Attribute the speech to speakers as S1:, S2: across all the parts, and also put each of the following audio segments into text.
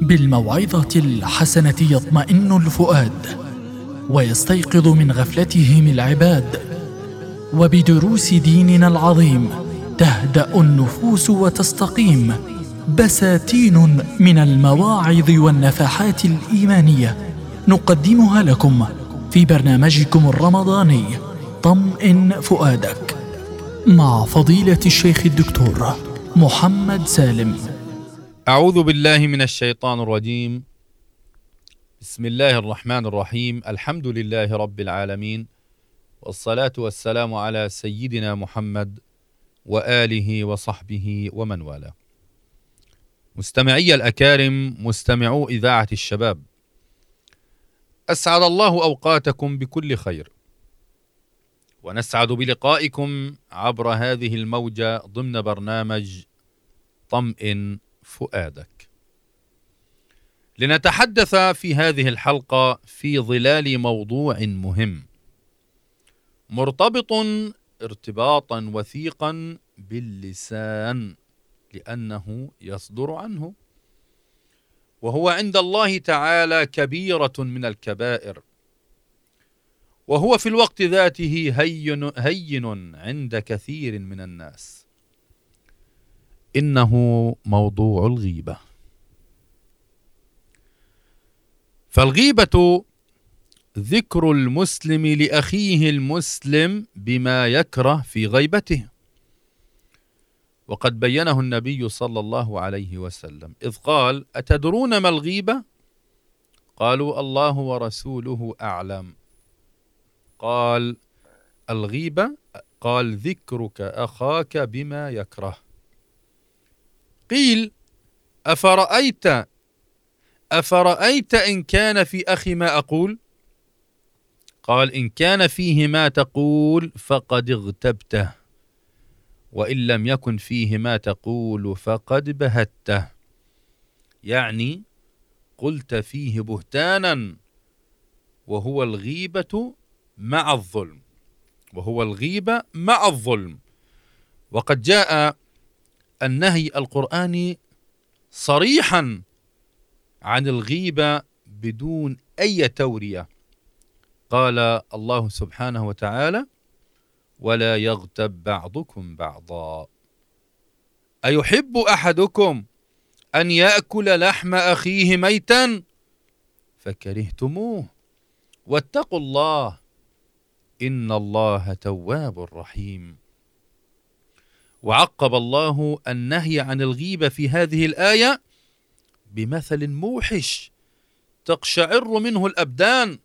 S1: بالموعظة الحسنة يطمئن الفؤاد ويستيقظ من غفلتهم العباد. وبدروس ديننا العظيم تهدأ النفوس وتستقيم. بساتين من المواعظ والنفحات الإيمانية نقدمها لكم في برنامجكم الرمضاني طمئن فؤادك. مع فضيلة الشيخ الدكتور محمد سالم.
S2: أعوذ بالله من الشيطان الرجيم. بسم الله الرحمن الرحيم. الحمد لله رب العالمين. والصلاة والسلام على سيدنا محمد وآله وصحبه ومن والاه. مستمعي الأكارم مستمعو إذاعة الشباب. أسعد الله أوقاتكم بكل خير. ونسعد بلقائكم عبر هذه الموجة ضمن برنامج طمئن فؤادك. لنتحدث في هذه الحلقة في ظلال موضوع مهم. مرتبط ارتباطا وثيقا باللسان لأنه يصدر عنه. وهو عند الله تعالى كبيرة من الكبائر. وهو في الوقت ذاته هين, هين عند كثير من الناس. إنه موضوع الغيبة. فالغيبة ذكر المسلم لأخيه المسلم بما يكره في غيبته. وقد بينه النبي صلى الله عليه وسلم إذ قال أتدرون ما الغيبة؟ قالوا الله ورسوله أعلم. قال الغيبة قال ذكرك أخاك بما يكره. قيل أفرأيت أفرأيت إن كان في أخي ما أقول؟ قال إن كان فيه ما تقول فقد اغتبته وإن لم يكن فيه ما تقول فقد بهته. يعني قلت فيه بهتانا وهو الغيبة مع الظلم وهو الغيبة مع الظلم. وقد جاء النهي القرآني صريحا عن الغيبة بدون أي تورية. قال الله سبحانه وتعالى ولا يغتب بعضكم بعضا أيحب أحدكم أن يأكل لحم أخيه ميتا؟ فكرهتموه. واتقوا الله إن الله تواب رحيم. وعقب الله النهي عن الغيبة في هذه الآية بمثل موحش تقشعر منه الأبدان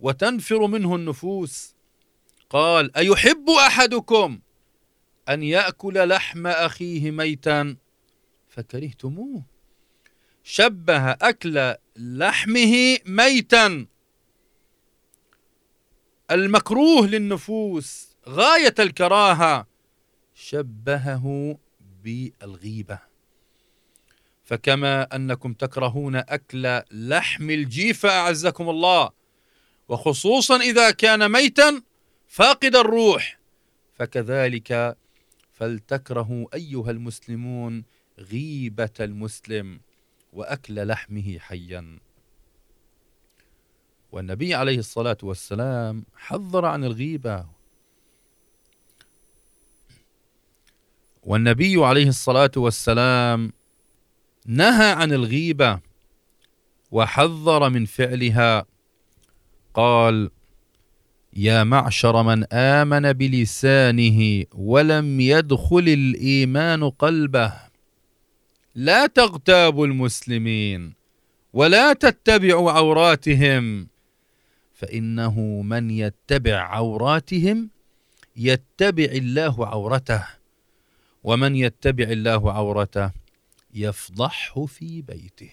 S2: وتنفر منه النفوس. قال أيحب أحدكم أن يأكل لحم أخيه ميتا؟ فكرهتموه. شبه أكل لحمه ميتا. المكروه للنفوس غاية الكراهة. شبهه بالغيبة. فكما أنكم تكرهون أكل لحم الجيفة أعزكم الله وخصوصا إذا كان ميتا فاقد الروح. فكذلك فلتكرهوا أيها المسلمون غيبة المسلم وأكل لحمه حيا. والنبي عليه الصلاة والسلام حذر عن الغيبة. والنبي عليه الصلاة والسلام نهى عن الغيبة وحذر من فعلها. قال يا معشر من آمن بلسانه ولم يدخل الإيمان قلبه لا تغتابوا المسلمين ولا تتبعوا عوراتهم فإنه من يتبع عوراتهم يتبع الله عورته. ومن يتبع الله عورته يفضحه في بيته.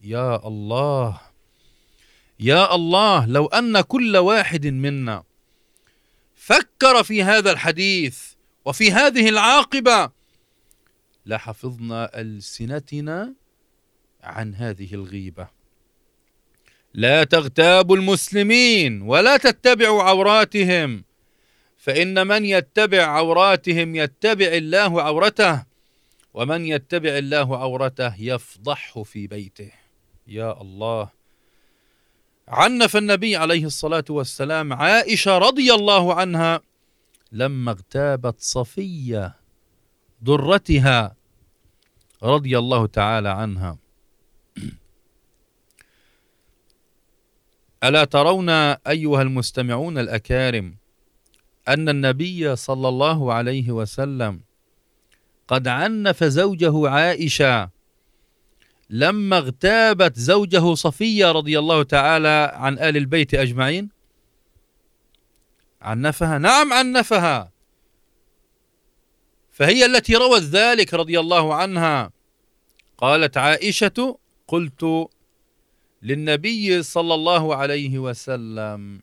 S2: يا الله يا الله لو أن كل واحد منا فكر في هذا الحديث وفي هذه العاقبة لحفظنا ألسنتنا عن هذه الغيبة. لا تغتابوا المسلمين ولا تتبعوا عوراتهم. فإن من يتبع عوراتهم يتبع الله عورته ومن يتبع الله عورته يفضحه في بيته. يا الله. عنف النبي عليه الصلاة والسلام عائشة رضي الله عنها لما اغتابت صفية ضرتها رضي الله تعالى عنها. ألا ترون أيها المستمعون الأكارم أن النبي صلى الله عليه وسلم قد عنف زوجه عائشة لما اغتابت زوجه صفية رضي الله تعالى عن آل البيت أجمعين؟ عنفها؟ نعم عنفها. فهي التي روت ذلك رضي الله عنها. قالت عائشة قلت للنبي صلى الله عليه وسلم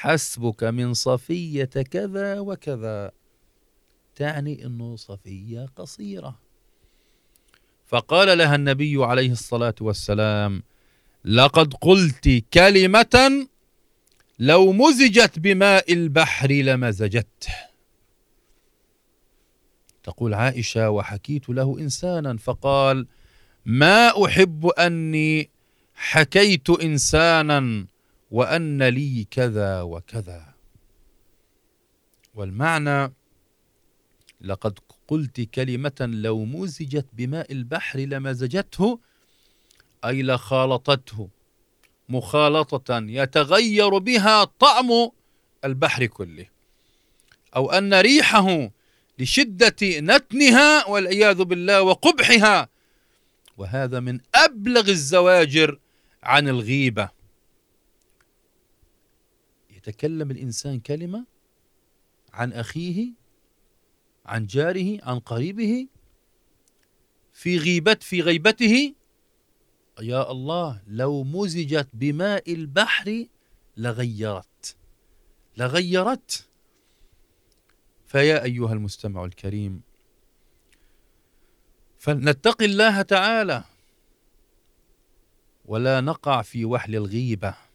S2: حسبك من صفية كذا وكذا. تعني إنه صفية قصيرة. فقال لها النبي عليه الصلاة والسلام لقد قلت كلمة لو مزجت بماء البحر لمزجته تقول عائشة وحكيت له إنسانا فقال ما أحب أني حكيت إنسانا وأن لي كذا وكذا. والمعنى لقد قلت كلمة لو مزجت بماء البحر لمزجته أي لخالطته. مخالطة يتغير بها طعم البحر كله. أو أن ريحه لشدة نتنها والعياذ بالله وقبحها. وهذا من أبلغ الزواجر عن الغيبة. يتكلم الإنسان كلمة عن أخيه عن جاره عن قريبه في غيبة في غيبته يا الله لو مزجت بماء البحر لغيرت لغيرت. فيا أيها المستمع الكريم فلنتقي الله تعالى ولا نقع في وحل الغيبة.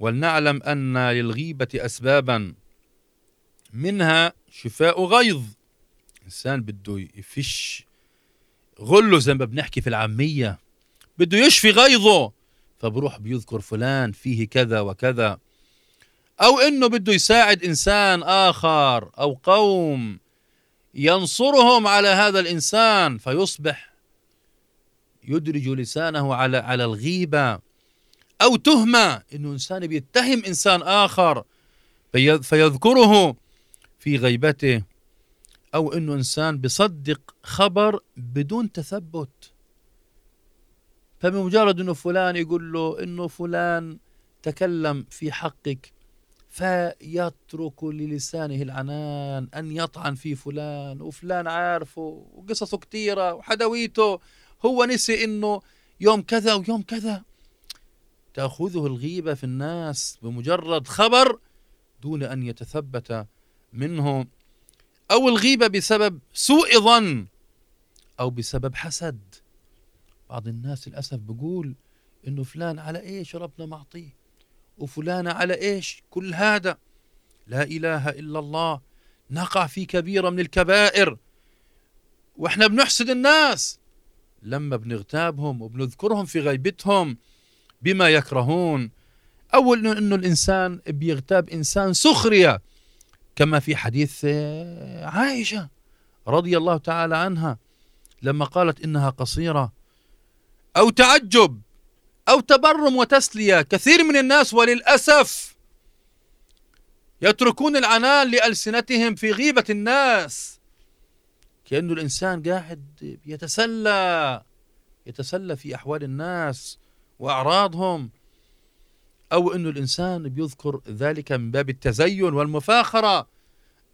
S2: ولنعلم أن للغيبة اسبابا منها شفاء غيظ. إنسان بده يفش. غله زي ما بنحكي في العامية. بده يشفي غيظه. فبروح بيذكر فلان فيه كذا وكذا. أو إنه بده يساعد إنسان آخر أو قوم ينصرهم على هذا الإنسان فيصبح يدرج لسانه على على الغيبة. أو تهمة انه إنسان بيتهم إنسان آخر فيذكره في غيبته أو انه إنسان بصدق خبر بدون تثبت. فبمجرد إنه فلان يقول له إنه فلان تكلم في حقك فيترك للسانه العنان أن يطعن في فلان وفلان عارفه وقصصه كثيره وحدويته هو نسي إنه يوم كذا ويوم كذا. تأخذه الغيبه في الناس بمجرد خبر دون أن يتثبت منه أو الغيبه بسبب سوء ظن أو بسبب حسد. بعض الناس للأسف بيقول إنه فلان على إيش ربنا معطيه؟ وفلان على إيش؟ كل هذا. لا إله إلا الله. نقع في كبيرة من الكبائر. وإحنا بنحسد الناس. لما بنغتابهم وبنذكرهم في غيبتهم بما يكرهون. أو إنه الإنسان بيغتاب إنسان سخرية كما في حديث آه، عائشة رضي الله تعالى عنها لما قالت إنها قصيرة أو تعجب أو تبرم وتسلية كثير من الناس وللأسف يتركون العنان لألسنتهم في غيبة الناس. كانه الإنسان قاعد يتسلى يتسلى في أحوال الناس. وأعراضهم أو انه الإنسان بيذكر ذلك من باب التزين والمفاخرة.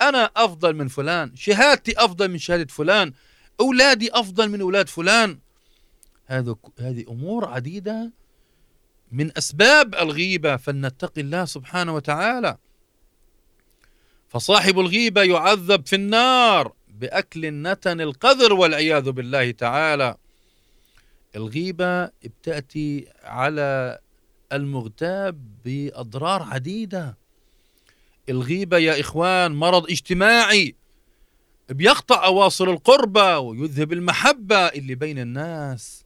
S2: أنا أفضل من فلان شهادتي أفضل من شهادة فلان أولادي أفضل من أولاد فلان. هذا هذه أمور عديدة من أسباب الغيبة فلنتقي الله سبحانه وتعالى. فصاحب الغيبة يعذب في النار بأكل النتن القذر والعياذ بالله تعالى. الغيبة بتأتي على المغتاب بأضرار عديدة. الغيبة يا إخوان مرض اجتماعي بيقطع أواصر القربة ويذهب المحبة اللي بين الناس.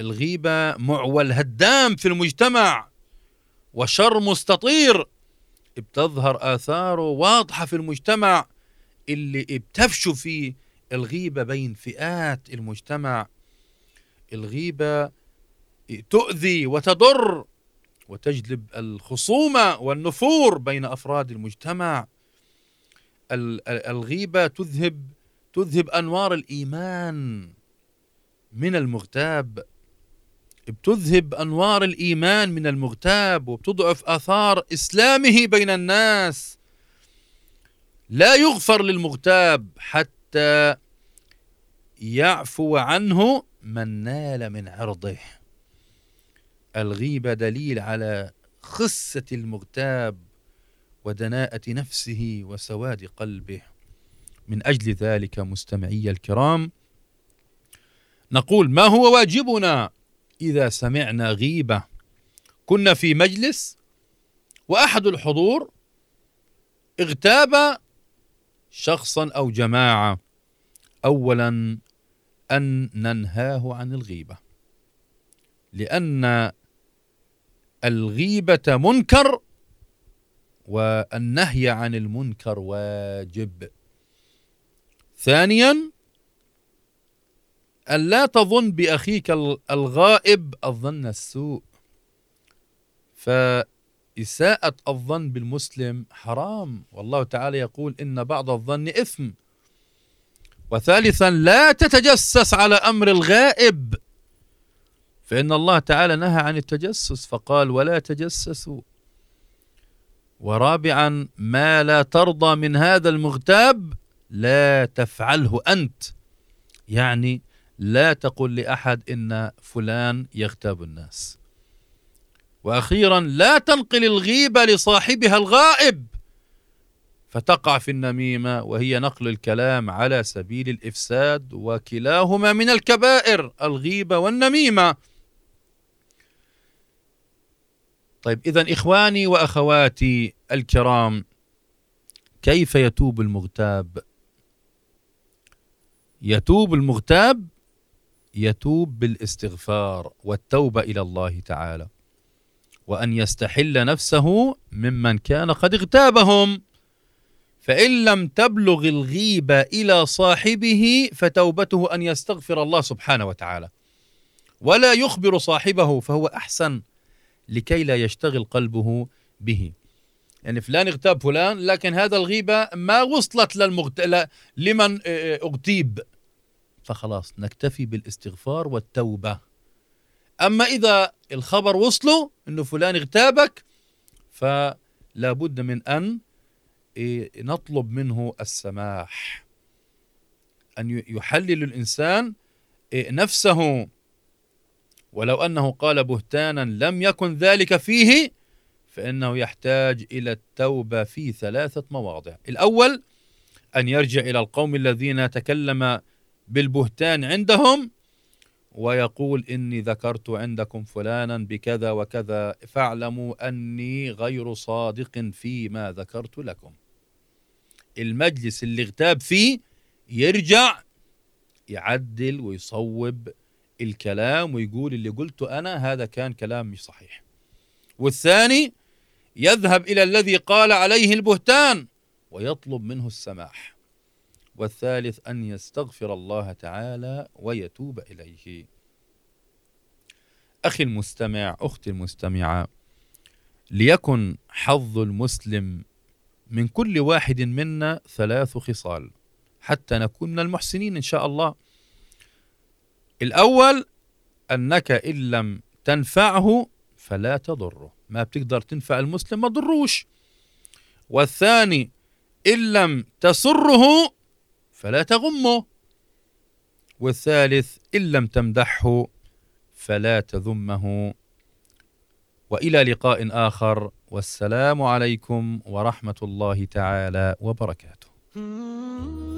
S2: الغيبة معول هدام في المجتمع وشر مستطير بتظهر آثاره واضحة في المجتمع اللي بتفشو فيه الغيبة بين فئات المجتمع. الغيبة تؤذي وتضر وتجلب الخصومة والنفور بين أفراد المجتمع. الغيبة تذهب تذهب أنوار الإيمان من المغتاب. بتذهب أنوار الإيمان من المغتاب وبتضعف آثار إسلامه بين الناس. لا يغفر للمغتاب حتى يعفو عنه من نال من عرضه. الغيبة دليل على خسة المغتاب ودناءة نفسه وسواد قلبه. من أجل ذلك مستمعي الكرام نقول ما هو واجبنا إذا سمعنا غيبة؟ كنا في مجلس وأحد الحضور اغتاب شخصا أو جماعة. أولا أن ننهاه عن الغيبة. لأن الغيبة منكر والنهي عن المنكر واجب. ثانيا أن لا تظن بأخيك الغائب الظن السوء. فإساءة الظن بالمسلم حرام. والله تعالى يقول إن بعض الظن إثم. وثالثا لا تتجسس على أمر الغائب. فإن الله تعالى نهى عن التجسس فقال ولا تجسسوا. ورابعا ما لا ترضى من هذا المغتاب لا تفعله أنت. يعني لا تقل لأحد إن فلان يغتاب الناس. وأخيرا لا تنقل الغيبة لصاحبها الغائب. فتقع في النميمة وهي نقل الكلام على سبيل الإفساد وكلاهما من الكبائر الغيبة والنميمة. طيب إذا إخواني وأخواتي الكرام كيف يتوب المغتاب؟ يتوب المغتاب يتوب بالاستغفار والتوبة إلى الله تعالى وأن يستحل نفسه ممن كان قد اغتابهم. فإن لم تبلغ الغيبة إلى صاحبه فتوبته أن يستغفر الله سبحانه وتعالى. ولا يخبر صاحبه فهو أحسن لكي لا يشتغل قلبه به. يعني فلان اغتاب فلان لكن هذا الغيبة ما وصلت للمغت... لمن اغتيب. فخلاص نكتفي بالاستغفار والتوبة. أما إذا الخبر وصله أنه فلان اغتابك فلا بد من أن نطلب منه السماح. أن يحلل الإنسان نفسه. ولو أنه قال بهتانا لم يكن ذلك فيه فإنه يحتاج إلى التوبة في ثلاثة مواضع. الأول أن يرجع إلى القوم الذين تكلم بالبهتان عندهم ويقول إني ذكرت عندكم فلانا بكذا وكذا فاعلموا أني غير صادق فيما ذكرت لكم. المجلس اللي اغتاب فيه يرجع يعدل ويصوب الكلام ويقول اللي قلته أنا هذا كان كلام مش صحيح. والثاني يذهب إلى الذي قال عليه البهتان ويطلب منه السماح. والثالث أن يستغفر الله تعالى ويتوب إليه. أخي المستمع أختي المستمعة ليكن حظ المسلم من كل واحد منا ثلاث خصال. حتى نكون من المحسنين إن شاء الله. الأول أنك إن لم تنفعه فلا تضره. ما بتقدر تنفع المسلم ما تضروش. والثاني إن لم تسره فلا تغمه. والثالث إن لم تمدحه فلا تذمه. وإلى لقاء آخر. والسلام عليكم ورحمة الله تعالى وبركاته.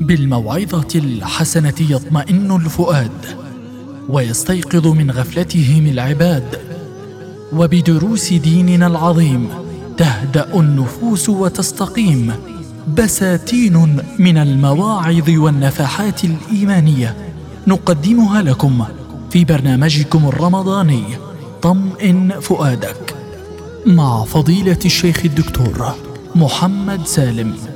S1: بالموعظة الحسنة يطمئن الفؤاد ويستيقظ من غفلتهم العباد وبدروس ديننا العظيم تهدأ النفوس وتستقيم بساتين من المواعظ والنفحات الإيمانية نقدمها لكم في برنامجكم الرمضاني طمئن فؤادك. مع فضيلة الشيخ الدكتور محمد سالم.